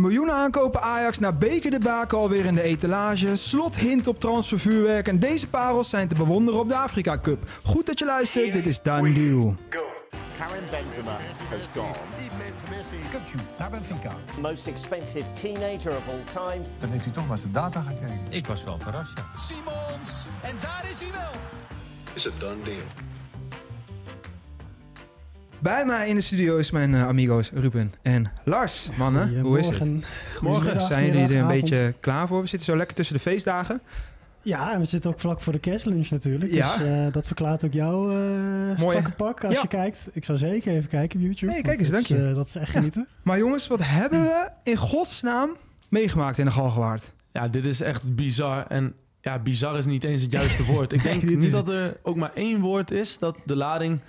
Miljoenen aankopen Ajax naar bekerdebakel alweer in de etalage. Slot hint op transfervuurwerk. En deze parels zijn te bewonderen op de Afrika Cup. Goed dat je luistert, dit is Done Deal. Karim Benzema has gone. Naar Benfica. Most expensive teenager of all time. Dan heeft hij toch naar zijn data gekeken. Ik was wel verrast, ja. Simons. En daar is hij wel. is a done deal. Bij mij in de studio is mijn eh, amigo's Ruben en Lars. Mannen, hoe is het? Goedemorgen. Morgen zijn jullie er een beetje klaar voor? We zitten zo lekker tussen de feestdagen. Ja, en we zitten ook vlak voor de kerstlunch natuurlijk. Ja. Dus eh, dat verklaart ook jouw eh strakke pak als Ja. je kijkt. Ik zou zeker even kijken op YouTube. Want kijk eens, dank je. dat is echt genieten. Maar jongens, wat hebben we in godsnaam meegemaakt in de Galgenwaard? Ja, dit is echt bizar. En ja, bizar is niet eens het juiste woord. Ik denk Nee, dit niet is- dat er ook maar één woord is dat de lading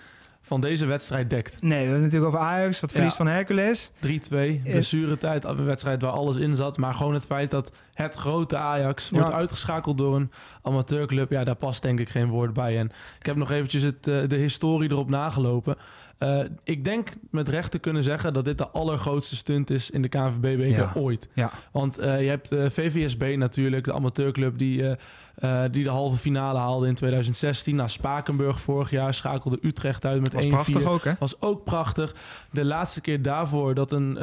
van deze wedstrijd dekt. 3-2, Nee, we hebben het natuurlijk over Ajax, wat verlies Ja. van Hercules. blessuretijd, een wedstrijd waar alles in zat. Maar gewoon het feit dat het grote Ajax Ja. wordt uitgeschakeld door een amateurclub. Ja, daar past denk ik geen woord bij. En ik heb nog eventjes het, eh, de historie erop nagelopen. Eh, ik denk met recht te kunnen zeggen dat dit de allergrootste stunt is in de KNVB-beker Ja. ooit. Ja. Want eh, je hebt eh, VVSB natuurlijk, de amateurclub die, die de halve finale haalde in 2016. Na Spakenburg vorig jaar schakelde Utrecht uit met Was 1-4. prachtig ook, hè? Was ook prachtig. De laatste keer daarvoor dat een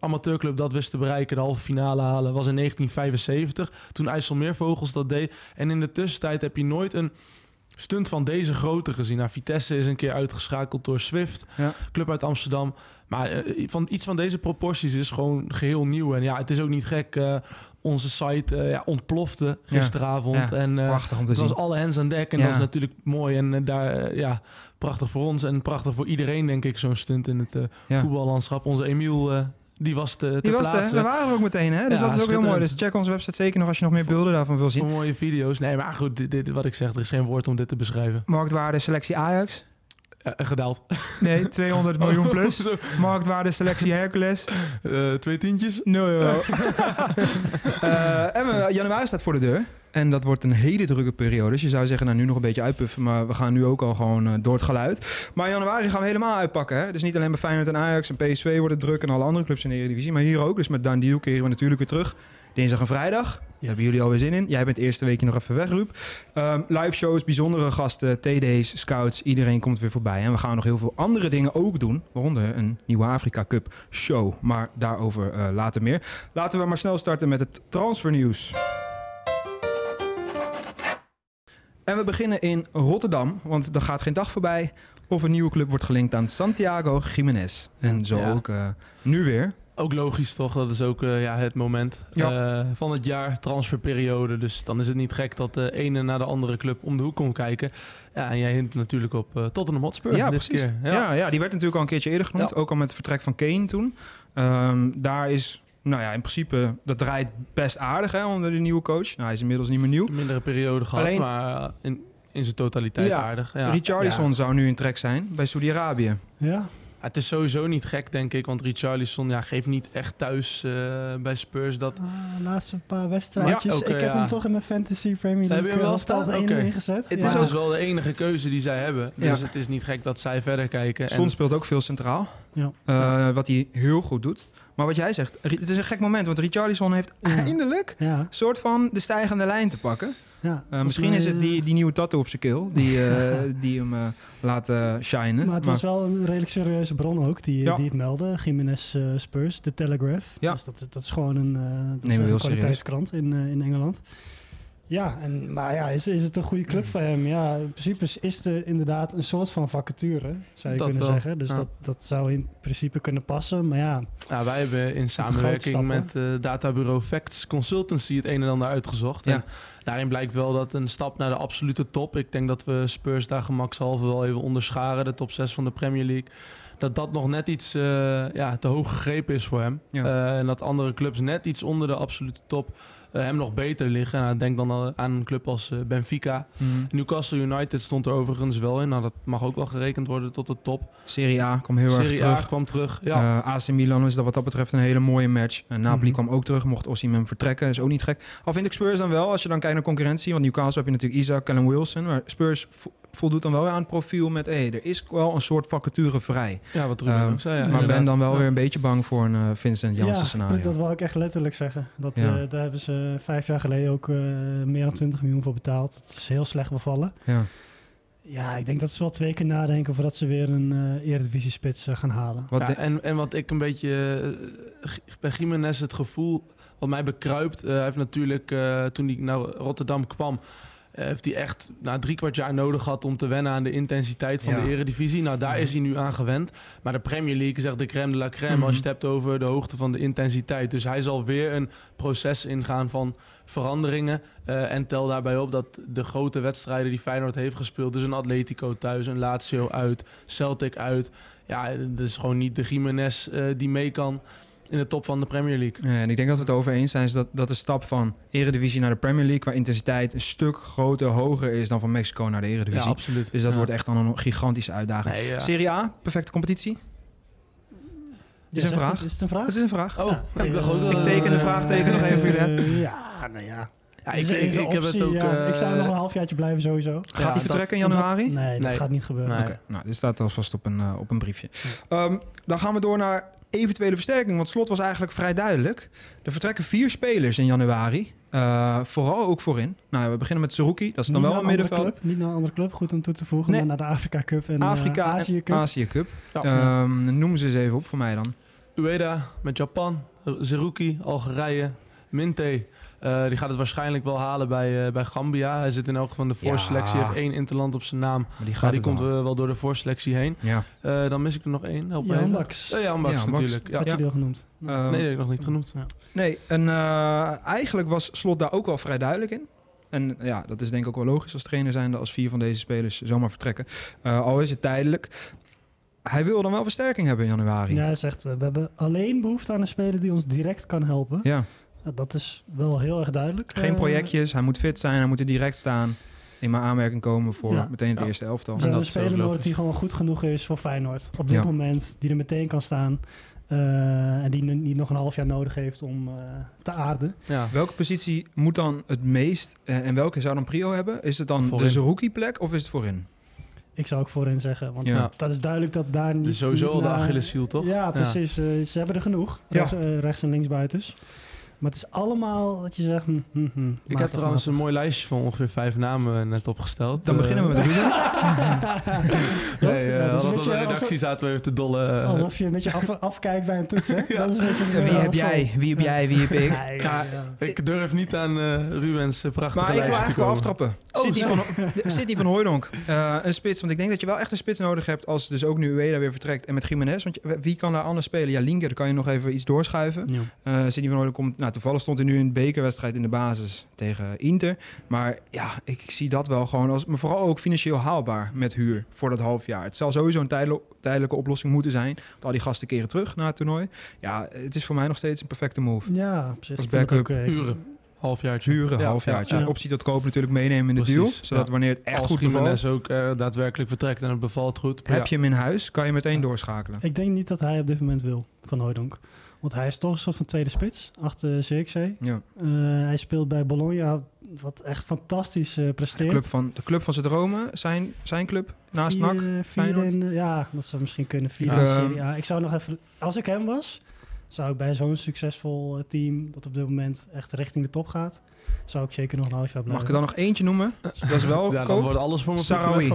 amateurclub dat wist te bereiken, de halve finale halen, was in 1975. Toen IJsselmeervogels dat deed. En in de tussentijd heb je nooit een stunt van deze grootte gezien. Nou, Vitesse is een keer uitgeschakeld door Swift, Ja. club uit Amsterdam. Maar eh, van, iets van deze proporties is gewoon geheel nieuw. En ja, het is ook niet gek. eh, onze site eh, ja, ontplofte gisteravond. Ja, en, Prachtig om te het zien. was alle hens aan dek en dat is natuurlijk mooi. En daar, ja, prachtig voor ons en prachtig voor iedereen, denk ik, zo'n stunt in het voetballandschap. Onze Emiel, die was te, te Die was plaatsen. we waren er ook meteen, hè? Dus Ja, dat is ook heel mooi. Dus check onze website zeker nog als je nog meer beelden daarvan wil zien. Mooie video's. Nee, maar goed, dit, dit- wat ik zeg, er is geen woord om dit te beschrijven. Marktwaarde selectie Ajax. Eh, gedaald. Nee, 200 miljoen plus. Marktwaarde selectie Hercules. eh, twee tientjes. 0 euro. Eh, en we- januari staat voor de deur. En dat wordt een hele drukke periode. Dus je zou zeggen, nou nu nog een beetje uitpuffen. Maar we gaan nu ook al gewoon eh, door het geluid. Maar in januari gaan we helemaal uitpakken. Hè? Dus niet alleen bij Feyenoord en Ajax en PSV wordt het druk. En alle andere clubs in de Eredivisie. Maar hier ook. Dus met Dan Deal keren we natuurlijk weer terug. Dinsdag en vrijdag. Daar hebben jullie alweer zin in. Jij bent het eerste weekje nog even weg, Ruud. Ehm, live shows, bijzondere gasten, TD's, scouts. Iedereen komt weer voorbij. En we gaan nog heel veel andere dingen ook doen. Waaronder een nieuwe Afrika Cup show. Maar daarover eh, later meer. Laten we maar snel starten met het transfernieuws. En we beginnen in Rotterdam. Want er gaat geen dag voorbij of een nieuwe club wordt gelinkt aan Santiago Jiménez. En zo Ja. ook eh, nu weer. Ook logisch toch, dat is ook eh, ja, het moment Ja. eh, van het jaar, transferperiode. Dus dan is het niet gek dat de ene naar de andere club om de hoek komt kijken. Ja, en jij hint natuurlijk op Tottenham Hotspur Ja, dit precies. keer. Ja. Ja, die werd natuurlijk al een keertje eerder genoemd. Ook al met het vertrek van Kane toen. Ehm, daar is, nou ja, in principe, dat draait best aardig hè, onder de nieuwe coach. Nou, hij is inmiddels niet meer nieuw. Een mindere periode gehad, Alleen- maar eh, in, in zijn totaliteit Ja, aardig. Ja. Richarlison Ja. zou nu in trek zijn bij Saudi-Arabië. Ja, Het is sowieso niet gek, denk ik. Want Richarlison ja, geeft niet echt thuis eh, bij Spurs. Dat, ah, laatste paar wedstrijdjes. Ja, ik heb ja. hem toch in mijn Fantasy Premier Heb je League hem wel wel staan? Oké. één ingezet. Het ja. is het is wel de enige keuze die zij hebben. Ja. Dus het is niet gek dat zij verder kijken. Son speelt ook veel centraal. Ja. Eh, Wat hij heel goed doet. Maar wat jij zegt, het is een gek moment. Want Richarlison heeft eindelijk Ja, een soort van de stijgende lijn te pakken. ja. Eh, misschien mij, is het eh, die, die nieuwe tattoo op zijn keel die, eh, die hem laat shinen. Maar het was wel een redelijk serieuze bron ook die, Ja. die het meldde. Jiménez Spurs, de Telegraph. Ja. Dus dat, dat is gewoon een, dat is een kwaliteitskrant in, in Engeland. Ja, en, maar ja, is, is het een goede club voor hem? Ja, in principe is- is er inderdaad een soort van vacature, zou je Dat kunnen wel, zeggen. Dus ja. dat, dat zou in principe kunnen passen. Maar ja, Ja, wij hebben in samenwerking met eh databureau Facts Consultancy het een en ander uitgezocht. Ja. En daarin blijkt wel dat een stap naar de absolute top. Ik denk dat we Spurs daar gemakshalve wel even onderscharen. De top 6 van de Premier League. Dat dat nog net iets eh, ja, te hoog gegrepen is voor hem. Ja. Eh, en dat andere clubs net iets onder de absolute top hem nog beter liggen. Nou, denk dan al aan een club als eh, Benfica. Mhm. Newcastle United stond er overigens wel in. Nou, dat mag ook wel gerekend worden tot de top. Serie A kwam heel erg Serie A terug. kwam terug. Ja, Eh, AC Milan is dat wat dat betreft een hele mooie match. Napoli Mhm. kwam ook terug, mocht Osimhen vertrekken. Is ook niet gek. Al vind ik Spurs dan wel, als je dan kijkt naar concurrentie. Want Newcastle heb je natuurlijk Isaac, Callum Wilson. Maar Spurs vo- voldoet dan wel weer aan het profiel met... Hey, er is wel een soort vacature vrij. ja wat Ruben Ehm, ook zei. Ja, maar inderdaad. ben dan wel Ja. weer een beetje bang voor een eh, Vincent Janssen ja, scenario. dat wou ik echt letterlijk zeggen. Dat, Ja. eh, daar hebben ze vijf jaar geleden ook eh, meer dan 20 miljoen voor betaald. Dat is heel slecht bevallen. Ja. Ja, ik denk dat ze wel twee keer nadenken voordat ze weer een eh eredivisie-spits eh, gaan halen. Wat Ja, de- en, en wat ik een beetje eh, bij Jiménez het gevoel wat mij bekruipt. eh, hij heeft natuurlijk eh, toen hij naar Rotterdam kwam. Eh, heeft hij echt na drie kwart jaar nodig gehad om te wennen aan de intensiteit van Ja. de eredivisie. Nou, daar is hij nu aan gewend. Maar de Premier League echt de crème de la crème Mhm. als je het hebt over de hoogte van de intensiteit. Dus hij zal weer een proces ingaan van veranderingen. eh, en tel daarbij op dat de grote wedstrijden die Feyenoord heeft gespeeld... dus een Atletico thuis, een Lazio uit, Celtic uit... Ja, het is gewoon niet de Jiménez eh, die mee kan in de top van de Premier League. Ja, en ik denk dat we het over eens zijn is dat, dat de stap van Eredivisie naar de Premier League... qua intensiteit een stuk groter, hoger is dan van Mexico naar de Ja, Eredivisie. absoluut. dus dat Ja. wordt echt dan een gigantische uitdaging. Nee, ja. Serie A, perfecte competitie? Is Ja, een vraag? Is het een vraag? Het is een vraag. Oh, ik dacht ook dat Ik teken de vraagteken nog even voor jullie Eh, Ja, nou ja. Ja, ik, ik, heb het ook... ja. ik zou eh, nog een halfjaartje blijven sowieso. Gaat Ja, hij vertrekken in januari? Nee, dat Nee. gaat niet gebeuren. Nee. Nou, dit staat alvast op een, eh, op een briefje. Ehm, dan gaan we door naar eventuele versterking. Want slot was eigenlijk vrij duidelijk. Er vertrekken vier spelers in januari. Eh, vooral ook voorin. Nou, we beginnen met Zerouki. Dat is dan Niet wel een middenveld. Club, niet naar een andere club, goed om toe te voegen. Nee. Maar naar de Afrika Cup en Afrika eh, en Azië Cup. Azië Cup. Ja. Ehm, noem ze eens even op voor mij dan. Ueda met Japan, Zerouki, Algerije, Minte. Eh, die gaat het waarschijnlijk wel halen bij, eh, bij Gambia. Hij zit in elk geval in de Ja. voorselectie. heeft één interland op zijn naam. Maar die gaat Maar die komt wel. eh, wel door de voorselectie heen. Ja. Eh, dan mis ik er nog één. Help Jan. Baks. Eh, Jan Baks Jan Baks. natuurlijk. Ja. Had je die al genoemd? Nee, dat heb ik nog niet genoemd. Ja. Nee, en eh, eigenlijk was Slot daar ook wel vrij duidelijk in. En ja, dat is denk ik ook wel logisch als trainer zijnde als vier van deze spelers zomaar vertrekken. Eh, al is het tijdelijk. Hij wil dan wel versterking hebben in januari. Ja, hij zegt, we hebben alleen behoefte aan een speler die ons direct kan helpen. Ja. Dat is wel heel erg duidelijk. Geen Eh, projectjes, hij moet fit zijn, hij moet er direct staan. In mijn aanmerking komen voor Ja. meteen het Ja. eerste elftal. En dat een is speler nodig die gewoon goed genoeg is voor Feyenoord. Op dit Ja. moment, die er meteen kan staan. eh, en die nu niet nog een half jaar nodig heeft om eh, te aarden. Ja. Welke positie moet dan het meest eh, en welke zou dan prio hebben? Is het dan Voorin. de Zerouki plek of is het voorin? Ik zou ook voorin zeggen. Want Ja. dat is duidelijk dat daar niet... Dus sowieso al de naar- Achilleshiel, toch? Ja, precies. Ze hebben er genoeg. Ja. Rechts, rechts en linksbuiters. Maar het is allemaal dat je zegt... hm, hm, hm, Ik heb trouwens een mooi lijstje van ongeveer vijf namen net opgesteld. Dan Eh, beginnen we met Ruben. Nee, Ja, eh, dat is de alsof- redactie zaten we even te dollen. eh. Alsof je een beetje af, afkijkt bij een toets, hè? Dat is een beetje wie heb jij? Wie heb jij? Wie heb ik? Ja, ja, ja. Ik durf niet aan eh Rubens prachtige Maar ik wil lijstje te eigenlijk wel komen. aftrappen. Oh, van, van Hooijdonk. Eh, een spits. Want ik denk dat je wel echt een spits nodig hebt als dus ook nu Ueda weer vertrekt. En met Jiménez. Want je- wie kan daar anders spelen? Ja, Linker, kan je nog even iets doorschuiven. Ja. Eh Sidney van Hooijdonk komt... Nou, toevallig stond hij nu in de bekerwedstrijd in de basis tegen Inter. Maar ja, ik, ik zie dat wel gewoon als... Maar vooral ook financieel haalbaar met huur voor dat half jaar. Het zal sowieso een tijdel- tijdelijke oplossing moeten zijn. Want al die gasten keren terug naar het toernooi. Ja, het is voor mij nog steeds een perfecte move. Ja, op zich. Als backup. ook, eh, Huren. Halfjaartje. Huren, Ja, halfjaartje. ja, ja. Optie tot koop natuurlijk meenemen in de Precies, deal. Zodat ja. wanneer het echt Als goed bevalt... Jiménez ook eh, daadwerkelijk vertrekt en het bevalt goed. Heb je hem in huis, kan je meteen doorschakelen. Ik denk niet dat hij op dit moment wil, Van Hooydonk. Want hij is toch een soort van tweede spits achter CXC. Ja. Eh, hij speelt bij Bologna, wat echt fantastisch eh De presteert. club van, de club van zijn dromen, zijn, zijn club, naast Vier- NAC. vierde Feyenoord. in, eh, ja, dat zou misschien kunnen. Vierde Ik, in eh, Serie A. Ik zou nog even, als ik hem was, zou ik bij zo'n succesvol eh, team dat op dit moment echt richting de top gaat, zou ik zeker nog een half jaar Mag blijven. ik er dan nog eentje noemen? Dat is wel ja, dan wordt alles voor me Sarawi.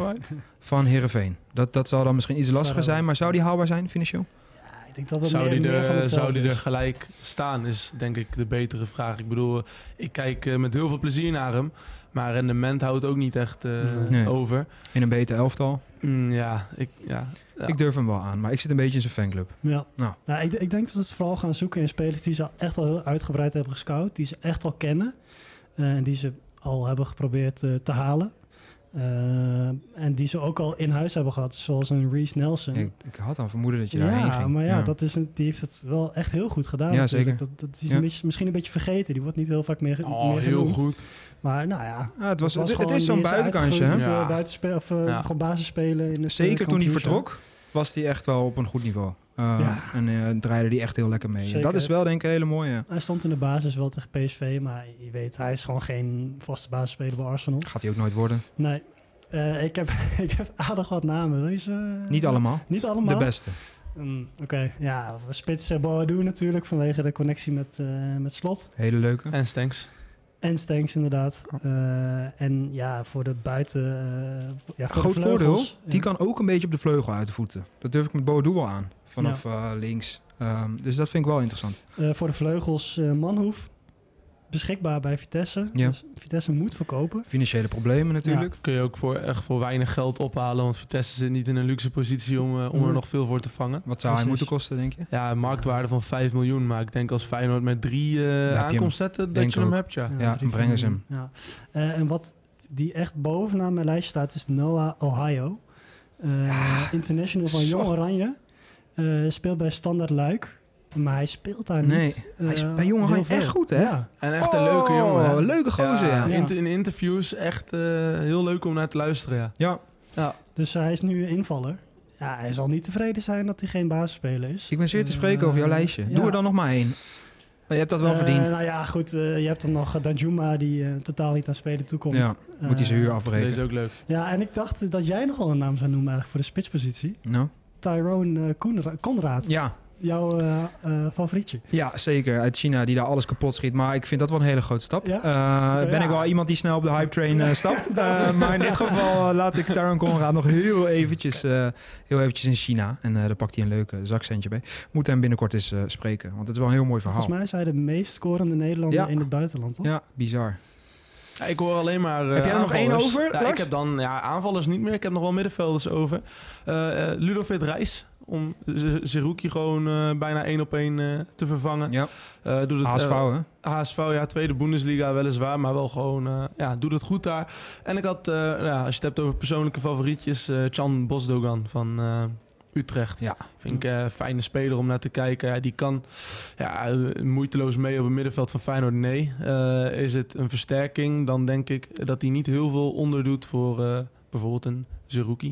van Heerenveen. Dat, dat zal dan misschien iets lastiger Sarawi. zijn, maar zou die haalbaar zijn financieel? Ik denk dat het Zou meer, die, meer van er, zou die er gelijk staan, is denk ik de betere vraag. Ik bedoel, ik kijk eh, met heel veel plezier naar hem. Maar rendement houdt ook niet echt eh, Nee. over. In een beter elftal. Mm, ja, ik, ja, ja. Ik durf hem wel aan, maar ik zit een beetje in zijn fanclub. Ja. Nou. Ja, ik, ik denk dat ze het vooral gaan zoeken in spelers die ze echt al heel uitgebreid hebben gescout. Die ze echt al kennen. eh, en die ze al hebben geprobeerd te halen. Eh, en die ze ook al in huis hebben gehad, zoals een Reese Nelson. Ik, ik had al vermoeden dat je daarheen ja, ging. maar ja, Dat is een, die heeft het wel echt heel goed gedaan. Ja, natuurlijk. zeker. Dat, dat is Ja. een beetje, misschien een beetje vergeten. Die wordt niet heel vaak meer, Oh, meer heel genoemd. goed. Maar nou ja, Ja, het, was, het, is zo'n die buitenkantje. hè? eh, Ja. buitenspe- of Ja. gewoon basis spelen. In het, Zeker toen hij vertrok, was hij echt wel op een goed niveau. Uh, Ja. En eh, draaide hij echt heel lekker mee. Zeker. Dat is wel denk ik een hele mooie. Hij stond in de basis wel tegen PSV, maar je weet, hij is gewoon geen vaste basisspeler bij Arsenal. Gaat hij ook nooit worden. Nee. Eh, ik, heb, ik heb aardig wat namen. Niet allemaal. Niet allemaal? De beste. Mm, Oké, ja. Spits uh, Boadu natuurlijk vanwege de connectie met, eh, met Slot. Hele leuke. En Stanks. En Stanks inderdaad. Eh, en ja, voor de buiten... eh, ja, voor Groot de voordeel, die ja. kan ook een beetje op de vleugel uit de voeten. Dat durf ik met Boadu wel aan. Vanaf eh, links. Ehm, dus dat vind ik wel interessant. Voor de vleugels Manhoef. Beschikbaar bij Vitesse. Ja. Dus Vitesse moet verkopen. Financiële problemen natuurlijk. Kun je ook voor, echt voor weinig geld ophalen. Want Vitesse zit niet in een luxe positie om, eh, om er Nee. nog veel voor te vangen. Wat zou hij moeten kosten, denk je? Ja, een marktwaarde van 5 miljoen. Maar ik denk als Feyenoord met drie eh, hem. aankomst zetten, dat Denk je hem ook. hebt, ja. Ja, drie, brengen ze vier, Ja. Eh, en wat die echt bovenaan mijn lijst staat, is Noah Ohio. Eh, international van zo. Jong Oranje. Eh, speelt bij Standard Luik. Maar hij speelt daar Nee, niet. hij is eh, bij Jong Oranje heel veel. echt goed, hè? Ja. En echt een leuke jongen. hè? Oh, leuke gozer, ja. Ja. In, in interviews echt eh, heel leuk om naar te luisteren, ja. Ja, Ja, Dus hij is nu invaller. Ja, hij zal niet tevreden zijn dat hij geen basisspeler is. ik ben zeer te Eh, spreken over jouw lijstje. Doe ja. er dan nog maar één. Je hebt dat wel Eh, verdiend. Nou ja, goed. eh, je hebt dan nog eh, Danjuma die eh, totaal niet aan spelen toekomt. Ja, moet hij zijn huur Eh, afbreken. deze is ook leuk. Ja, en ik dacht dat jij nog wel een naam zou noemen eigenlijk voor de spitspositie. Nou, Tyrone eh, Konrad, ja, jouw eh, eh, favorietje. ja, zeker. Uit China die daar alles kapot schiet. Maar ik vind dat wel een hele grote stap. Ja? Eh, ben Ja. ik wel iemand die snel op de hype train eh, stapt. Maar in dit geval laat ik Taron Conrad nog heel eventjes, eh, heel eventjes in China. En eh daar pakt hij een leuke zakcentje bij. Moet hem binnenkort eens eh, spreken. Want het is wel een heel mooi verhaal. Volgens mij is hij de meest scorende Nederlander Ja. in het buitenland, toch? Ja, bizar. Ja, ik hoor alleen maar. eh, Heb jij er nog één over, Ja, ik heb dan ja, aanvallers niet meer. Ik heb nog wel middenvelders over. Eh eh, Ludovic Reis. Om Zerouki gewoon eh, bijna één op één eh, te vervangen. Ja, Eh, doet het, HSV, hè? HSV, ja, tweede Bundesliga weliswaar, maar wel gewoon, ja, doet het goed daar. En ik had, eh, ja, als je het hebt over persoonlijke favorietjes, Chan Bosdogan van Utrecht. Ja. Vind ik een fijne speler om naar te kijken. Ja, die kan ja, moeiteloos mee op het middenveld van Feyenoord. Nee. Is het een versterking, dan denk ik dat hij niet heel veel onderdoet voor bijvoorbeeld een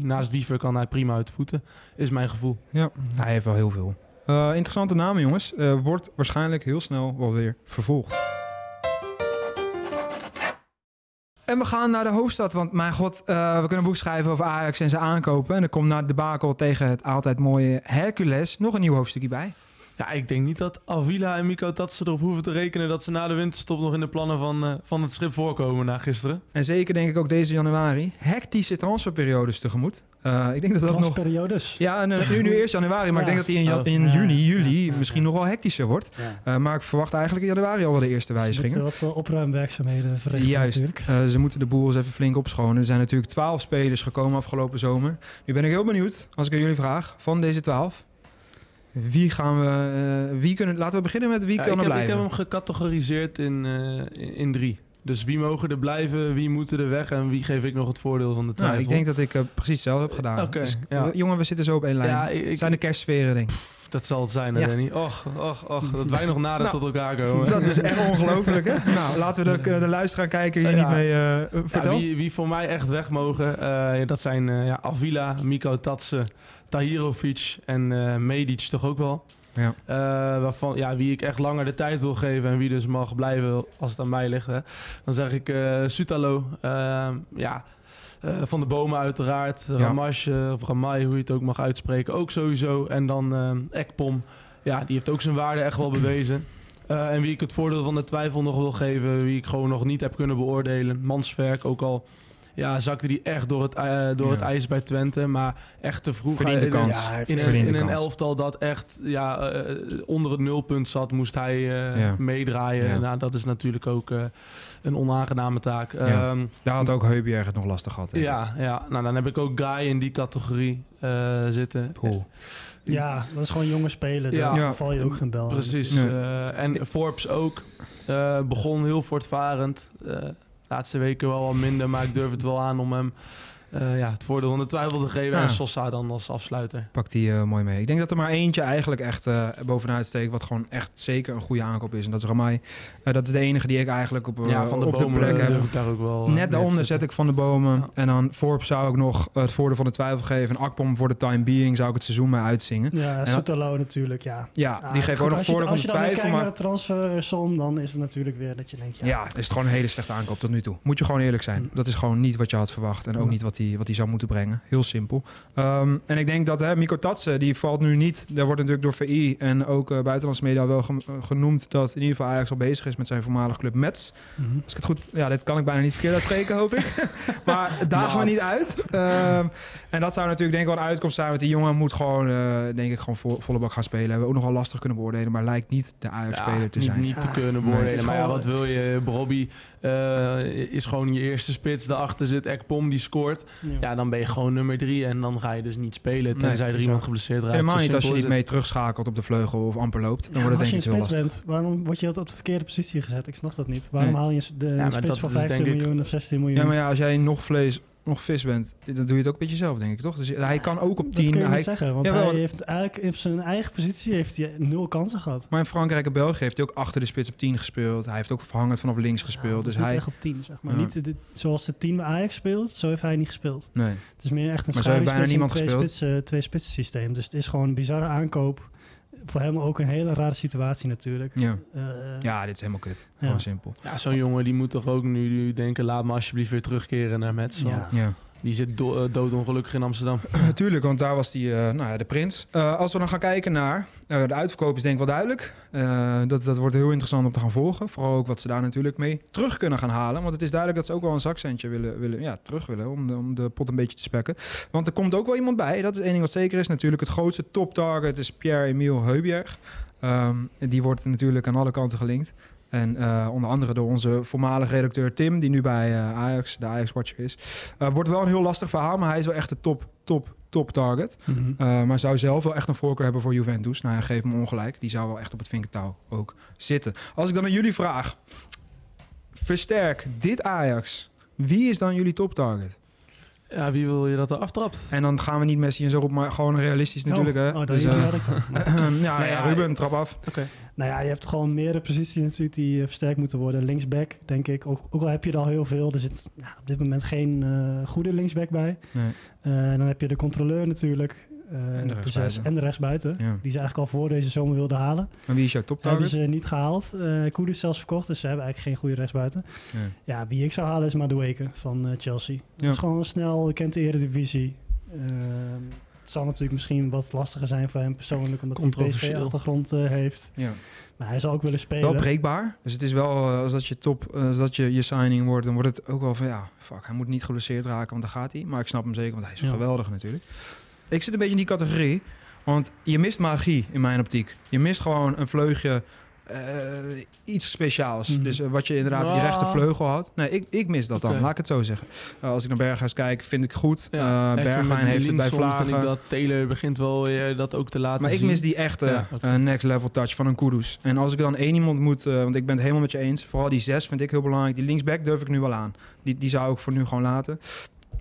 Naast Wiever kan hij prima uit de voeten, is mijn gevoel. Ja, hij heeft wel heel veel. Eh, interessante namen, jongens. Eh, wordt waarschijnlijk heel snel wel weer vervolgd. En we gaan naar de hoofdstad, want mijn god, eh, we kunnen een boek schrijven over Ajax en zijn aankopen. En er komt na de debakel tegen het altijd mooie Hercules nog een nieuw hoofdstukje bij. Ja, ik denk niet dat Avila en Miko dat ze erop hoeven te rekenen dat ze na de winterstop nog in de plannen van, eh, van het schip voorkomen na gisteren. En zeker denk ik ook deze januari. Hectische transferperiodes tegemoet. Eh, ik denk dat dat nog... Transperiodes. Ja, en, eh, nu, nu eerst januari, maar ik denk dat die in, Oh. in Ja, juni, juli ja, ja. misschien nog wel hectischer wordt. Ja. Eh, maar ik verwacht eigenlijk in januari al wel de eerste Ze wijzigingen. moeten wat eh, opruimwerkzaamheden verrichten Juist. Eh, ze moeten de boel eens even flink opschonen. Er zijn natuurlijk twaalf spelers gekomen afgelopen zomer. Nu ben ik heel benieuwd, als ik aan jullie vraag, van deze twaalf. Wie gaan we... eh, wie kunnen, laten we beginnen met wie Ja, kan er heb, ik blijven. heb hem gecategoriseerd in, eh, in, in drie. Dus wie mogen er blijven, wie moeten er weg en wie geef ik nog het voordeel van de nou, twijfel. ik denk dat ik eh, precies hetzelfde heb gedaan. Dus, ja. jongen, we zitten zo op één lijn. Ja, ik- het zijn de kerstsferen, denk ik. Dat zal het zijn, hè, Ja. Danny. Och, och, och, dat wij nog nader Nou, tot elkaar komen. Dat is echt ongelooflijk, hè? Nou, laten we de, de luisteraar kijken hier niet mee uh, wie, wie voor mij echt weg mogen, dat zijn ja, Avila, Miko Tatsen, Tahirovic en eh Medic toch ook wel. Ja. Eh, waarvan, ja, wie ik echt langer de tijd wil geven en wie dus mag blijven als het aan mij ligt. Hè. Dan zeg ik eh Sutalo, eh, ja, Van de Bomen uiteraard, Ja. Ramash eh, of Ramai, hoe je het ook mag uitspreken, ook sowieso. En dan Ekpom, ja, die heeft ook zijn waarde echt wel bewezen. En wie ik het voordeel van de twijfel nog wil geven, wie ik gewoon nog niet heb kunnen beoordelen. Mansverk, ook al ja, zakte die echt door het, eh, door Ja. het ijs bij Twente. Maar echt te vroeg. Verdiende Hij- in een- kans. Ja, In een, in een elftal dat echt ja, eh, onder het nulpunt zat, moest hij eh, Ja. meedraaien. Ja. Nou, dat is natuurlijk ook eh, een onaangename taak. Ja. Ehm, Daar had ook Heubjerg het nog lastig gehad. ja, ja, nou dan heb ik ook Guy in die categorie eh, zitten. Ja, dat is gewoon jonge spelen. Daar Ja. val je ook geen bel Precies. En Forbes ook. eh, begon heel voortvarend. Laatste weken wel wat minder, maar ik durf het wel aan om hem eh, ja, het voordeel van de twijfel te geven. Ja. En Sosa dan als afsluiter. Pakt die eh, mooi mee. Ik denk dat er maar eentje eigenlijk echt eh, bovenuit steekt... wat gewoon echt zeker een goede aankoop is. En dat is Ramai. Eh, dat is de enige die ik eigenlijk op, ja, van de op bomen de plek heb. durf ik daar ook wel. Net daaronder zet ik Van de Bomen. Ja. En dan Forbes zou ik nog het voordeel van de twijfel geven. En Akpom voor de time being zou ik het seizoen mee uitzingen. Ja, Soetalo natuurlijk, ja. Ja, die geeft ook nog als je- voordeel van Als de je dan weer twijfel. kijkt Maar naar de transfersom, dan is het natuurlijk weer dat je denkt... Ja, ja, is het gewoon een hele slechte aankoop tot nu toe. Moet je gewoon eerlijk zijn. Mm. Dat is gewoon niet wat je had verwacht. En ook Ja. niet wat hij wat hij zou moeten brengen. Heel simpel. Ehm, en ik denk dat hè, Miko Tatsen, die valt nu niet. Daar wordt natuurlijk door VI en ook eh, buitenlandse media wel eh, genoemd... dat in ieder geval Ajax al bezig is met zijn voormalige club Mets. Mhm. Als ik het goed... Ja, dit kan ik bijna niet verkeerd uitspreken, hoop ik. maar het dagen we niet uit. Ehm, en dat zou natuurlijk denk ik wel een uitkomst zijn. Want die jongen moet gewoon, eh, denk ik, gewoon vo- volle bak gaan spelen. Hebben we ook nogal lastig kunnen beoordelen. Maar lijkt niet de Ajax-speler te niet, zijn. niet te Ja. kunnen beoordelen. maar ja, wat wil je? Bobby is gewoon je eerste spits. Daarachter zit Ekpom, die scoort. Ja, dan ben je gewoon nummer drie. En dan ga je dus niet spelen. Nee, Tenzij er iemand geblesseerd raakt. Helemaal niet als je niet mee terugschakelt op de vleugel of amper loopt. Dan Ja, wordt het als je denk ik heel spits lastig. bent, waarom word je altijd op de verkeerde positie gezet? Ik snap dat niet. Waarom Nee. haal je de, spits dat voor is 15 denk ik- miljoen of 16 miljoen? Ja, maar ja, als jij nog vlees, nog vis bent, dan doe je het ook met jezelf, denk ik, toch? Dus hij kan ook op dat 10. kun je Hij, zeggen, want Jawel, hij heeft eigenlijk op zijn eigen positie heeft hij nul kansen gehad. maar in Frankrijk en België heeft hij ook achter de spits op 10 gespeeld. Hij heeft ook verhangend vanaf links gespeeld. Ja, dus niet hij... echt op 10, zeg maar. Ja. Niet de- zoals de 10 bij Ajax speelt, zo heeft hij niet gespeeld. Nee. Het is meer echt een Maar zo heeft bijna niemand twee gespeeld. spitsen, twee spitsen systeem. Dus het is gewoon een bizarre aankoop. Voor hem ook een hele rare situatie natuurlijk. Ja. Eh, ja, dit is helemaal kut. Ja. Gewoon simpel. Ja, zo'n jongen die moet toch ook nu denken... laat me alsjeblieft weer terugkeren naar Ja. Ja. Die zit eh, doodongelukkig in Amsterdam. Natuurlijk, want daar was die, eh, nou ja, de prins. Eh, als we dan gaan kijken naar de uitverkoop is denk ik wel duidelijk. Dat, dat wordt heel interessant om te gaan volgen. Vooral ook wat ze daar natuurlijk mee terug kunnen gaan halen. Want het is duidelijk dat ze ook wel een zakcentje willen, willen ja, terug willen om de, om de pot een beetje te spekken. Want er komt ook wel iemand bij. Dat is één ding wat zeker is. Natuurlijk het grootste top target is Pierre-Emile Heubjerg. Ehm, die wordt natuurlijk aan alle kanten gelinkt. En eh, onder andere door onze voormalige redacteur Tim, die nu bij eh, Ajax, de Ajax-watcher is. Eh, wordt wel een heel lastig verhaal, maar hij is wel echt de top, top, top target. mhm. Uh, maar zou zelf wel echt een voorkeur hebben voor Juventus. Nou, ja, geef hem ongelijk. Die zou wel echt op het vinkertouw ook zitten. Als ik dan aan jullie vraag... Versterk dit Ajax. Wie is dan jullie toptarget? Ja, wie wil je dat er aftrapt? En dan gaan we niet Messi en zo op, maar gewoon realistisch natuurlijk. Oh, hè? oh, dat Dus, is eh, ja, ja, Ruben, trap af. Oké. Nou ja, je hebt gewoon meerdere posities natuurlijk die eh, versterkt moeten worden. Linksback, denk ik. Ook, ook al heb je er al heel veel. Er zit ja, op dit moment geen eh, goede linksback bij. Nee. Eh, en dan heb je de controleur natuurlijk. En de rechtsbuiten. En de rechtsbuiten. Ja. Die ze eigenlijk al voor deze zomer wilden halen. Maar wie is jouw Hebben toptarget? ze niet gehaald. Eh Kudus zelfs verkocht. Dus ze hebben eigenlijk geen goede rechtsbuiten. Nee. Ja, wie ik zou halen is Madueke van Chelsea. Dat Ja. is gewoon snel, kent de eredivisie. Het zal natuurlijk misschien wat lastiger zijn voor hem persoonlijk, omdat hij een. PSV-achtergrond eh, heeft. Ja. Maar hij zal ook willen spelen. Wel breekbaar. Dus het is wel, eh, als dat je top, eh, als dat je, je signing wordt, dan wordt het ook wel van ja, fuck, hij moet niet geblesseerd raken, want dan gaat hij. Maar ik snap hem zeker, want hij is Ja. geweldig natuurlijk. Ik zit een beetje in die categorie, want je mist magie in mijn optiek. Je mist gewoon een vleugje, eh, iets speciaals. Mhm. Dus eh, wat je inderdaad Ja. rechter vleugel had. Nee, ik, ik mis dat dan, laat ik het zo zeggen. Eh, als ik naar Berghuis kijk, vind ik goed. Ja, Eh, ik met heeft het bij Linson vind Vlagen. ik dat Taylor begint wel eh, dat ook te laten Maar ik zien. mis die echte Ja, next level touch van een Kudus. En als ik dan één iemand moet, eh, want ik ben het helemaal met je eens. Vooral die zes vind ik heel belangrijk. Die linksback durf ik nu wel aan. Die, die zou ik voor nu gewoon laten.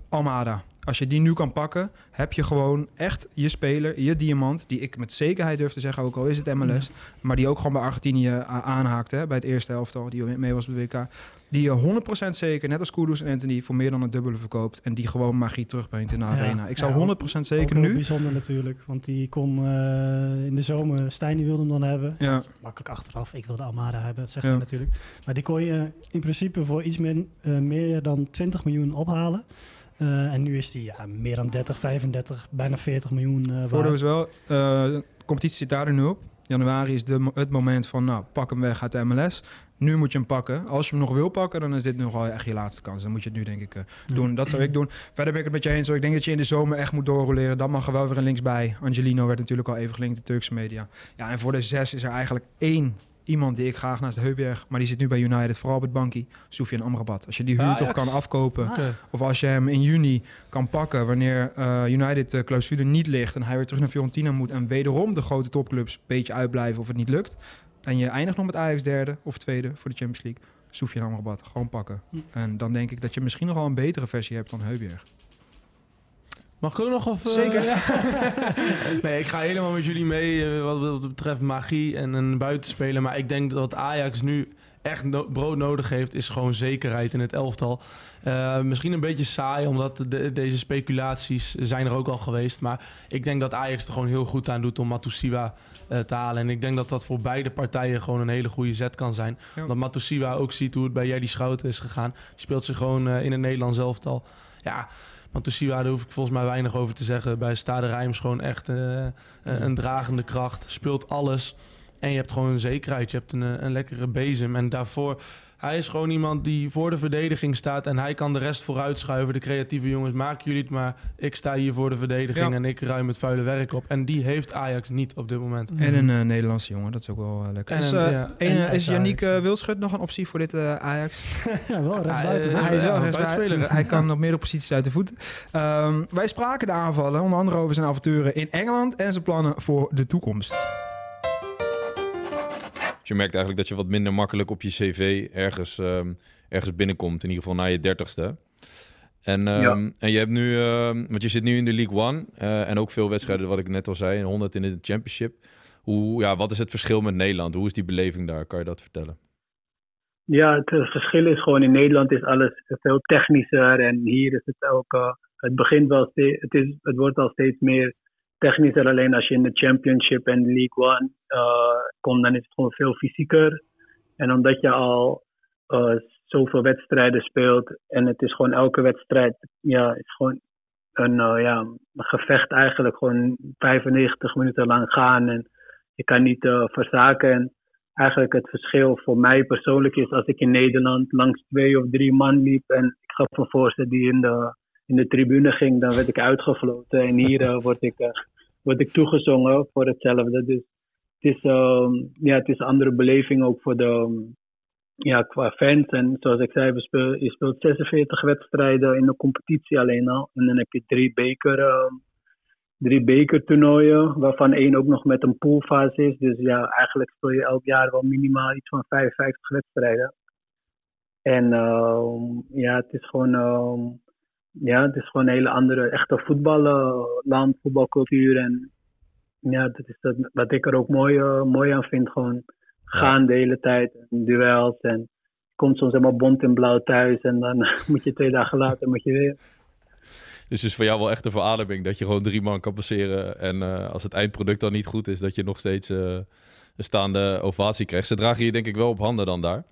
Almada. Als je die nu kan pakken, heb je gewoon echt je speler, je diamant. Die ik met zekerheid durf te zeggen, ook al is het MLS. Maar die ook gewoon bij Argentinië a- aanhaakte. Hè, bij het eerste elftal, die mee was bij WK. Die je 100% zeker, net als Kudus en Anthony, voor meer dan het dubbele verkoopt. En die gewoon magie terugbrengt in de Ja. arena. Ik zou Ja, 100% zeker nu... bijzonder natuurlijk, want die kon eh, in de zomer, Stijn die wilde hem dan hebben. Makkelijk achteraf, ik wilde Almada hebben, dat zegt Ja. hij natuurlijk. Maar die kon je in principe voor iets meer, eh, meer dan 20 miljoen ophalen. Eh, en nu is die ja, meer dan 30, 35, bijna 40 miljoen eh Voordeel waard. is wel, eh, de competitie zit daar nu op. Januari is de, het moment van, nou, pak hem weg uit de MLS. Nu moet je hem pakken. Als je hem nog wil pakken, dan is dit nog wel echt je laatste kans. Dan moet je het nu, denk ik, eh, doen. Dat zou ik doen. Verder ben ik het met je eens. Ik denk dat je in de zomer echt moet doorroleren. Dan mag er wel weer een links bij. Angelino werd natuurlijk al even gelinkt, de Turkse media. Ja, en voor de zes is er eigenlijk één iemand die ik graag naast de Heuberg... maar die zit nu bij United, vooral op het bankie. Soufiane Amrabat. Als je die huur toch kan afkopen... Of als je hem in juni kan pakken wanneer eh, United de clausule niet ligt en hij weer terug naar Fiorentina moet en wederom de grote topclubs een beetje uitblijven of het niet lukt. En je eindigt nog met Ajax derde of tweede voor de Champions League. Soefjan Amrabat. Gewoon pakken. Hm. En dan denk ik dat je misschien nog wel een betere versie hebt dan Heubjerg. Mag ik ook nog? Of, eh, Zeker. ja. nee, ik ga helemaal met jullie mee eh, wat, wat betreft magie en een buitenspeler. Maar ik denk dat Ajax nu echt no- brood nodig heeft, is gewoon zekerheid in het elftal. Eh, misschien een beetje saai, omdat de, deze speculaties zijn er ook al geweest. Maar ik denk dat Ajax er gewoon heel goed aan doet om Matusiwa te halen. En ik denk dat dat voor beide partijen gewoon een hele goede zet kan zijn. Ja. Omdat Matusiwa ook ziet hoe het bij Jerry Schouten is gegaan. Die speelt zich gewoon in het Nederlands elftal. Ja, Matusiwa, daar hoef ik volgens mij weinig over te zeggen. Bij Stade Rijms gewoon echt eh, een, een dragende kracht. Speelt alles. En je hebt gewoon een zekerheid. Je hebt een, eh, een lekkere bezem. En daarvoor... Hij is gewoon iemand die voor de verdediging staat en hij kan de rest vooruit schuiven. De creatieve jongens, maken jullie het maar. Ik sta hier voor de verdediging Ja. en ik ruim het vuile werk op. En die heeft Ajax niet op dit moment. En een eh, Nederlandse jongen, dat is ook wel eh, lekker. En is, eh, ja, en is. Yannick Wildschut nog een optie voor dit eh, Ajax? ja, wel recht buiten. eh, hij is wel rechtsbuiten. Hij kan op meerdere posities uit de voeten. Ehm, wij spraken de aanvallen, onder andere over zijn avonturen in Engeland en zijn plannen voor de toekomst. Je merkt eigenlijk dat je wat minder makkelijk op je cv ergens, ehm, ergens binnenkomt. In ieder geval na je dertigste. En, ehm, en je hebt nu, ehm, want je zit nu in de League One eh, en ook veel wedstrijden, wat ik net al zei, en 100 in de Championship. Hoe, ja, wat is het verschil met Nederland? Hoe is die beleving daar? Kan je dat vertellen? Ja, het eh, verschil is gewoon in Nederland is alles veel technischer en hier is het ook, eh, het begint wel steeds, het, is, het wordt al steeds meer technischer. Alleen als je in de Championship en League One eh, komt, dan is het gewoon veel fysieker. En omdat je al eh, zoveel wedstrijden speelt en het is gewoon elke wedstrijd, ja, is gewoon een, eh, ja, gevecht eigenlijk. Gewoon 95 minuten lang gaan en je kan niet verzaken. En eigenlijk het verschil voor mij persoonlijk is als ik in Nederland langs twee of drie man liep en ik gaf een voorstel die in de, in de tribune ging, dan werd ik uitgefloten. En hier eh, word, ik, eh, word ik toegezongen voor hetzelfde. Dus het is, ehm, ja, het is een andere beleving ook voor de, ehm, ja, qua fans. En zoals ik zei, speel, je speelt 46 wedstrijden in de competitie alleen al. En dan heb je drie beker... ehm, drie bekertoernooien, waarvan één ook nog met een poolfase is. Dus ja, eigenlijk speel je elk jaar wel minimaal iets van 55 wedstrijden. En ja, het is gewoon, ja, het is gewoon een hele andere, echte voetballand, voetbalcultuur. En ja, dat is dat, wat ik er ook mooi, eh, mooi aan vind. Gewoon gaan de hele tijd, en duels. En je komt soms helemaal bont en blauw thuis. En dan moet je twee dagen later moet je weer. Dus het is voor jou wel echt een verademing dat je gewoon drie man kan passeren. En eh, als het eindproduct dan niet goed is, dat je nog steeds eh, een staande ovatie krijgt. Ze dragen je denk ik wel op handen dan daar.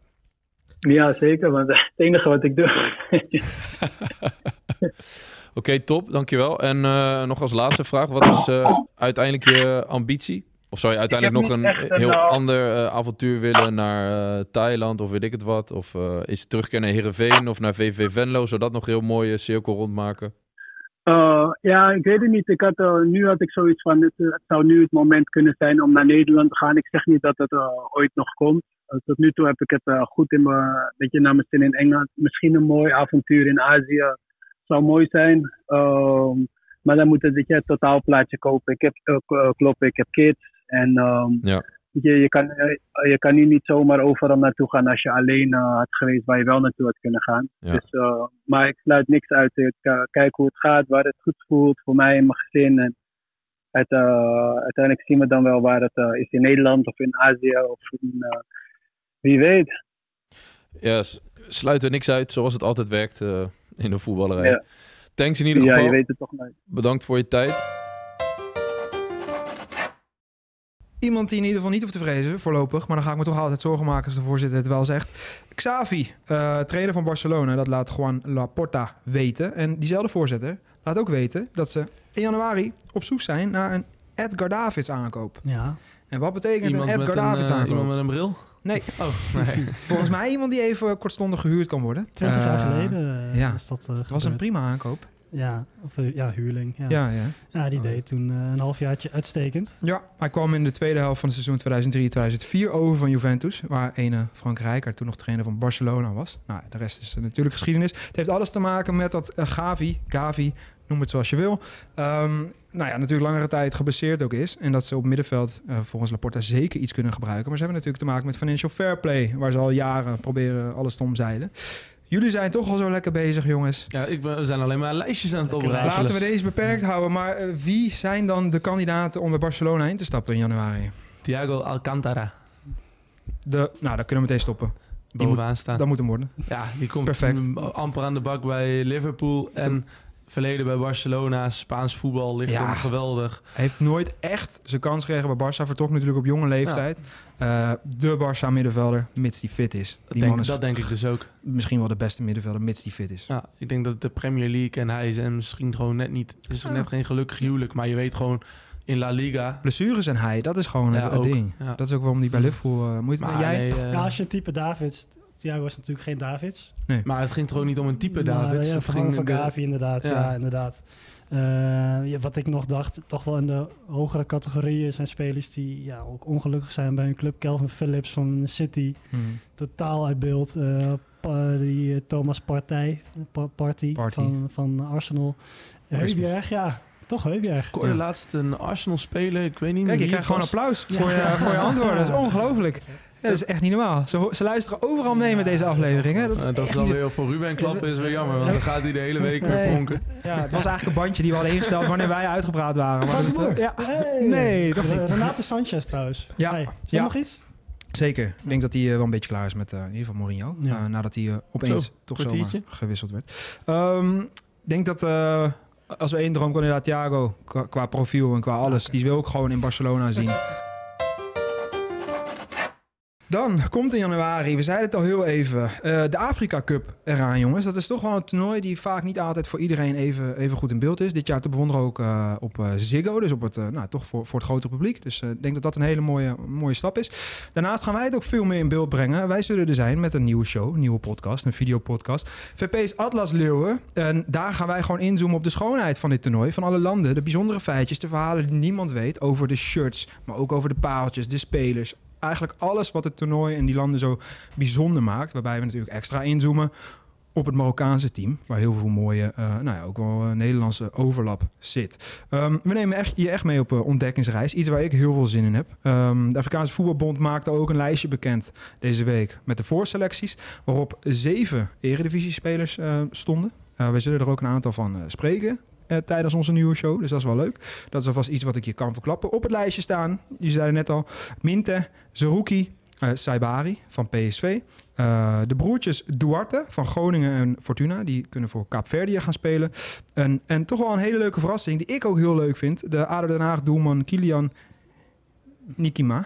Ja, zeker. Want het enige wat ik doe. Oké, top, dankjewel. En eh, nog als laatste vraag, wat is eh, uiteindelijk je ambitie? Of zou je uiteindelijk nog een heel eh, ander avontuur willen naar Thailand of weet ik het wat? Of is het terugkeer naar Heerenveen of naar VV Venlo? Zou dat nog een heel mooie cirkel rondmaken? Ja, ik weet het niet. Ik had, nu had ik zoiets van, het, het zou nu het moment kunnen zijn om naar Nederland te gaan. Ik zeg niet dat het ooit nog komt. Tot nu toe heb ik het goed in mijn, beetje naar mijn zin in Engeland. Misschien een mooi avontuur in Azië zou mooi zijn. Ehm, maar dan moet het weet je, het totaalplaatje kopen. Ik heb, eh, kloppen, ik heb kids. En ehm, Ja. je, je, kan, eh, je kan hier niet zomaar overal naartoe gaan als je alleen had geweest waar je wel naartoe had kunnen gaan. Ja. Dus, maar ik sluit niks uit. Ik kijk hoe het gaat, waar het goed voelt voor mij en mijn gezin. En het, uiteindelijk zien we dan wel waar het is in Nederland of in Azië of in, wie weet. Ja, s- sluit er niks uit zoals het altijd werkt in de voetballerij. Ja. Thanks in ieder Ja, geval. je weet het toch nooit. Bedankt voor je tijd. Iemand die in ieder geval niet hoeft te vrezen, voorlopig. Maar dan ga ik me toch altijd zorgen maken als de voorzitter het wel zegt. Xavi, eh, trainer van Barcelona, dat laat Juan Laporta weten. En diezelfde voorzitter laat ook weten dat ze in januari op zoek zijn naar een Edgar Davids aankoop. Ja. En wat betekent Iemand een Edgar Davids eh, aankoop? iemand met een bril? Nee, Oh, nee. volgens mij iemand die even kortstondig gehuurd kan worden. 20 jaar Eh, geleden eh, ja. is dat eh Het was een prima aankoop. Ja, of eh, ja, huurling. Ja, Ja, ja. Ja, die Oh, deed toen eh, een halfjaartje uitstekend. Ja, hij kwam in de tweede helft van het seizoen 2003-2004 over van Juventus, waar ene Frank Rijkaard toen nog trainer van Barcelona was. Nou, de rest is natuurlijk geschiedenis. Het heeft alles te maken met dat eh, Gavi, Gavi, noem het zoals je wil, ehm, nou ja, natuurlijk langere tijd gebaseerd ook is. En dat ze op middenveld eh, volgens Laporta zeker iets kunnen gebruiken. Maar ze hebben natuurlijk te maken met financial fair play, waar ze al jaren proberen alles te omzeilen. Jullie zijn toch al zo lekker bezig, jongens. Ja, ik ben, we zijn alleen maar lijstjes aan het oprakelen. Laten we deze beperkt houden. Maar eh, wie zijn dan de kandidaten om bij Barcelona in te stappen in januari? Thiago Alcantara. De, nou, dan kunnen we meteen stoppen. Die Bovenaan staan. Dat moet hem worden. Ja, die komt Perfect. amper aan de bak bij Liverpool. En verleden bij Barcelona. Spaans voetbal ligt Ja. hem geweldig. Hij heeft nooit echt zijn kans gekregen bij Barça. Vertrok natuurlijk op jonge leeftijd. Eh, de Barça middenvelder, mits die fit is. Dat Die denk, man is dat denk ik dus ook. misschien wel de beste middenvelder, mits die fit is. Ja, ik denk dat de Premier League en hij zijn misschien gewoon net niet... Het is net geen gelukkig huwelijk. Maar je weet gewoon in La Liga... Blessures en hij, dat is gewoon Ja, het, ook. ding. Ja. Dat is ook waarom die bij Liverpool... eh moet, Maar, jij? nee, eh, Ja, als je type Davids... Thiago was natuurlijk geen Davids. maar het ging toch ook niet om een type Maar, Davids. Ja, het ging van de- Gavi inderdaad. Ja. Ja, inderdaad. Eh, ja, wat ik nog dacht, toch wel in de hogere categorieën zijn spelers die ja, ook ongelukkig zijn bij een club. Kelvin Phillips van City, Hmm. totaal uit beeld. Eh, pa- die eh, Thomas Partij, Pa- Party, Partey. Van, van Arsenal. Heubjerg, ja, toch Heubjerg. Ik hoorde Ja. laatst een Arsenal speler. Ik weet niet Kijk, je krijgt gewoon applaus Ja. voor, je, voor je antwoorden. Dat is Ja. ongelooflijk. Ja, dat is echt niet normaal. Ze, ze luisteren overal mee met deze Ja, dat Dat, Eh, is dat wel weer voor Ruben klappen is weer jammer. Want dan gaat hij de hele week weer Nee. pronken. Ja, het was eigenlijk een bandje die we hadden ingesteld wanneer wij uitgepraat waren. Maar dat- door? ja, Hey. Nee, toch niet. Eh, Renato Sanchez trouwens. Ja. Hey, is er Ja. nog iets? Zeker. Ik denk dat hij eh, wel een beetje klaar is met eh, in ieder geval Mourinho. Ja. Eh, nadat hij eh, opeens Zo, toch zomaar gewisseld werd. Ehm, Ik denk dat eh, als we één droomkandidaat Thiago qua, qua profiel en qua alles, die wil ik gewoon in Barcelona zien. Dan komt in januari, we zeiden het al heel even, eh, de Afrika Cup eraan, jongens. Dat is toch wel een toernooi die vaak niet altijd voor iedereen even, even goed in beeld is. Dit jaar te bewonderen ook eh, op eh, Ziggo, dus op het, nou, toch voor, voor het grote publiek. Dus ik denk dat dat een hele mooie, mooie stap is. Daarnaast gaan wij het ook veel meer in beeld brengen. Wij zullen er zijn met een nieuwe show, een nieuwe podcast, een videopodcast. VP's Atlas Leeuwen. En daar gaan wij gewoon inzoomen op de schoonheid van dit toernooi. Van alle landen, de bijzondere feitjes, de verhalen die niemand weet over de shirts. Maar ook over de paaltjes, de spelers. Eigenlijk alles wat het toernooi in die landen zo bijzonder maakt. Waarbij we natuurlijk extra inzoomen op het Marokkaanse team. Waar heel veel mooie, eh, nou ja, ook wel eh, Nederlandse overlap zit. Ehm, we nemen echt, je echt mee op eh, ontdekkingsreis. Iets waar ik heel veel zin in heb. Ehm, de Afrikaanse Voetbalbond maakte ook een lijstje bekend deze week met de voorselecties. Waarop zeven eredivisiespelers stonden. We zullen er ook een aantal van spreken. Eh, tijdens onze nieuwe show. Dus dat is wel leuk. Dat is alvast iets wat ik je kan verklappen. Op het lijstje staan, je zei net al, Minte, Zerouki, eh Saibari van PSV. Eh, de broertjes Duarte van Groningen en Fortuna, die kunnen voor Kaapverdië gaan spelen. En, en toch wel een hele leuke verrassing, die ik ook heel leuk vind. De ADO Den Haag doelman Kilian Nikima.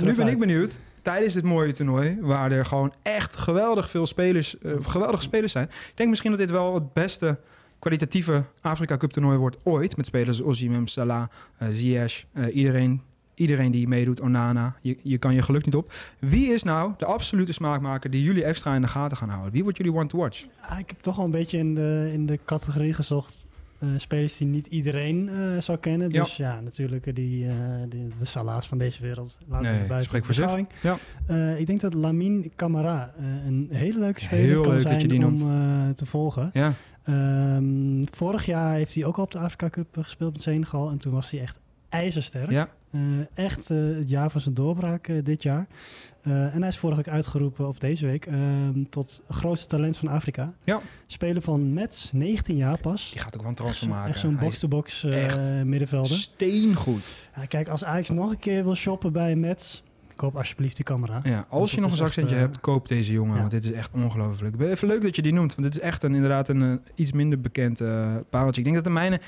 Nu ben ik benieuwd, tijdens dit mooie toernooi, waar er gewoon echt geweldig veel spelers, geweldige spelers zijn. Ik denk misschien dat dit wel het beste kwalitatieve Afrika Cup toernooi wordt ooit. Met spelers Osimhen, Salah, eh Ziyech, eh, iedereen, iedereen die meedoet, Onana. Je, je kan je geluk niet op. Wie is nou de absolute smaakmaker die jullie extra in de gaten gaan houden? Wie wordt jullie one to watch? Ah, ik heb toch wel een beetje in de, in de categorie gezocht. Eh, spelers die niet iedereen eh, zou kennen. Ja. Dus ja, natuurlijk eh, die, die, de Sala's van deze wereld. Laten Nee, we buiten spreek voor zich. beschouwing. Ja. Eh, ik denk dat Lamine Camara een hele leuke speler Heel kan leuk dat zijn je die om te volgen. Ja, Ehm, vorig jaar heeft hij ook al op de Afrika Cup gespeeld met Senegal. En toen was hij echt ijzersterk. ja. Eh, echt eh, het jaar van zijn doorbraak eh, dit jaar. En hij is vorige week uitgeroepen, of deze week, ehm, tot grootste talent van Afrika. Ja. Speler van Mets, 19 jaar pas. Die gaat ook wel een transfer Echt maken. zo'n Hij is box-to-box echt middenvelder. Steengoed. Kijk, als Ajax nog een keer wil shoppen bij Mets, koop alsjeblieft die camera. Ja, als je nog een echt, zakcentje hebt, koop deze jongen. ja. Want dit is echt ongelooflijk. Even leuk dat je die noemt. Want dit is echt een, inderdaad een iets minder bekend eh pareltje. Ik denk dat de mijne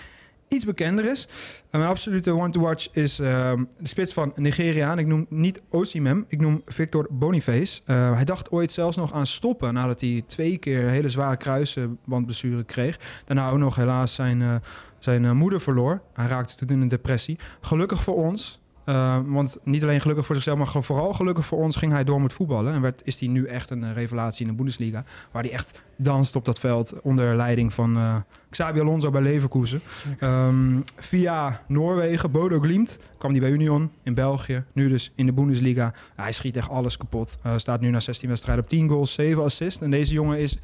iets bekender is. Mijn absolute one-to-watch is ehm, de spits van Nigeria. En ik noem niet Osimhen, ik noem Victor Boniface. Eh, hij dacht ooit zelfs nog aan stoppen nadat hij twee keer hele zware kruisbandblessure kreeg. Daarna ook nog helaas zijn, eh, zijn eh, moeder verloor. Hij raakte toen in een depressie. Gelukkig voor ons Uh, want niet alleen gelukkig voor zichzelf, maar vooral gelukkig voor ons ging hij door met voetballen. En werd, is hij nu echt een uh, revelatie in de Bundesliga. Waar hij echt danst op dat veld onder leiding van uh, Xabi Alonso bij Leverkusen. Um, via Noorwegen, Bodo Glimt, kwam hij bij Union in België. Nu dus in de Bundesliga. hij schiet echt alles kapot. staat nu na 16 wedstrijden op 10 goals, 7 assists. En deze jongen is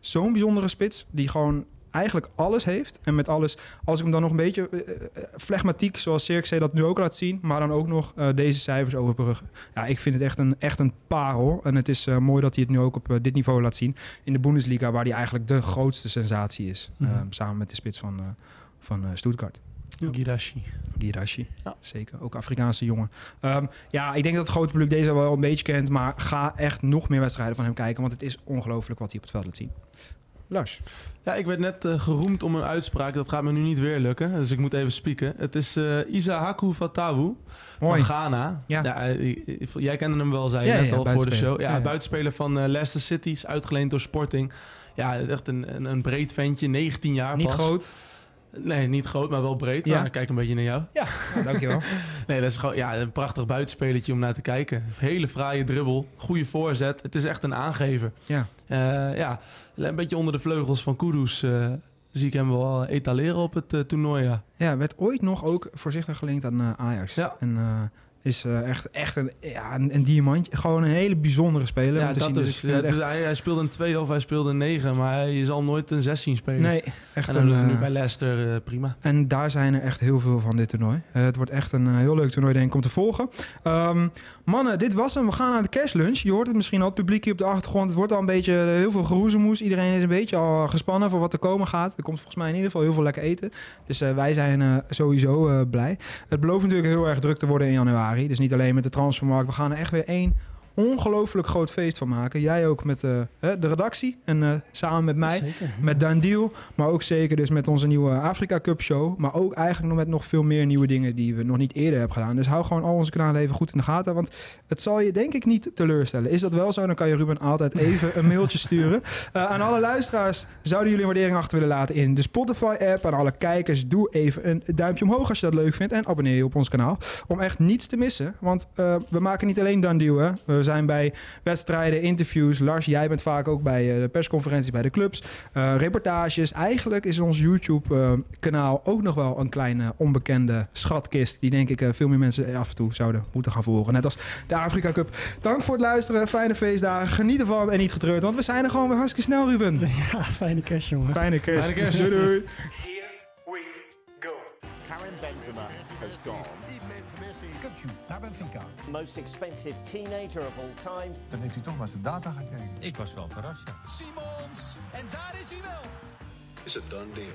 zo'n bijzondere spits die gewoon eigenlijk alles heeft. En met alles, als ik hem dan nog een beetje uh, flegmatiek, zoals Cirque dat nu ook laat zien, maar dan ook nog uh, deze cijfers overbruggen. Ja, ik vind het echt een, echt een parel. En het is uh, mooi dat hij het nu ook op dit niveau laat zien. In de Bundesliga, waar hij eigenlijk de grootste sensatie is. Mm -hmm. samen met de spits van, van Stuttgart. Ja. Girashi. Girashi, ja. zeker. Ook Afrikaanse jongen. Um, ja, ik denk dat het grote publiek deze wel een beetje kent. Maar ga echt nog meer wedstrijden van hem kijken. Want het is ongelooflijk wat hij op het veld laat zien. Lars. Ja, ik werd net uh, geroemd om een uitspraak. Dat gaat me nu niet weer lukken. Dus ik moet even spieken. Het is uh, Isahaku Fatawu van Ghana. Ja. ja uh, jij kende hem wel, zei je ja, net ja, al voor de show. Ja, buitenspeler van Leicester City. Is uitgeleend door Sporting. Ja, echt een, een, een breed ventje. 19 jaar Niet pas. groot. Nee, niet groot, maar wel breed. Ja. Nou, kijk een beetje naar jou. Ja, nou, dankjewel. nee, dat is gewoon ja, een prachtig buitenspelertje om naar te kijken. Hele fraaie dribbel, goede voorzet. Het is echt een aangever. Ja. Uh, ja, een beetje onder de vleugels van Kudus uh, zie ik hem wel etaleren op het uh, toernooi. Ja. ja, werd ooit nog ook voorzichtig gelinkt aan Ajax. Ja. En, is uh, echt, echt een, ja, een, een, diamantje. Gewoon een hele bijzondere speler. Ja, om te dat zien. is. Dus ja, echt... hij, hij, speelde een 2 of hij speelde een 9, maar je zal nooit een 16 spelen. Nee, echt en dan een, is nu bij Leicester uh, prima. En daar zijn er echt heel veel van dit toernooi. Uh, het wordt echt een heel leuk toernooi, denk ik, om te volgen. Um, mannen, dit was hem. We gaan naar de cashlunch. Je hoort het misschien al, het publiek hier op de achtergrond. Het wordt al een beetje heel veel geroezemoes. Iedereen is een beetje al gespannen voor wat er komen gaat. Er komt volgens mij in ieder geval heel veel lekker eten. Dus wij zijn sowieso blij. Het belooft natuurlijk heel erg druk te worden in januari. Dus niet alleen met de transfermarkt. We gaan er echt weer één ongelooflijk groot feest van maken. Jij ook met uh, de redactie en uh, samen met mij, zeker, met Dan Deal. Maar ook zeker dus met onze nieuwe Afrika Cup show. Maar ook eigenlijk nog met nog veel meer nieuwe dingen die we nog niet eerder hebben gedaan. Dus hou gewoon al onze kanalen even goed in de gaten. Want het zal je denk ik niet teleurstellen. Is dat wel zo? Dan kan je Ruben altijd even een mailtje sturen. Uh, aan alle luisteraars zouden jullie een waardering achter willen laten in de Spotify app. Aan alle kijkers doe even een duimpje omhoog als je dat leuk vindt. En abonneer je op ons kanaal. Om echt niets te missen. Want we maken niet alleen Dan Deal hè. We zijn bij wedstrijden, interviews. Lars, jij bent vaak ook bij uh, de persconferentie bij de clubs. Uh, reportages. Eigenlijk is ons YouTube-kanaal uh, ook nog wel een kleine onbekende schatkist. Die denk ik veel meer mensen af en toe zouden moeten gaan volgen. Net als de Afrika Cup. Dank voor het luisteren. Fijne feestdagen. Geniet ervan en niet getreurd. Want we zijn er gewoon weer hartstikke snel, Ruben. Ja, fijne kerst, jongen. Fijne kerst. Fijne kerst. Doei, doei. Karim Benzema has gone. Kutsu naar Benfica. Most expensive teenager of all time. Dan heeft hij toch naar zijn data gekeken. Ik was wel verrast, ja. Simons. En daar is hij wel. Is het done deal?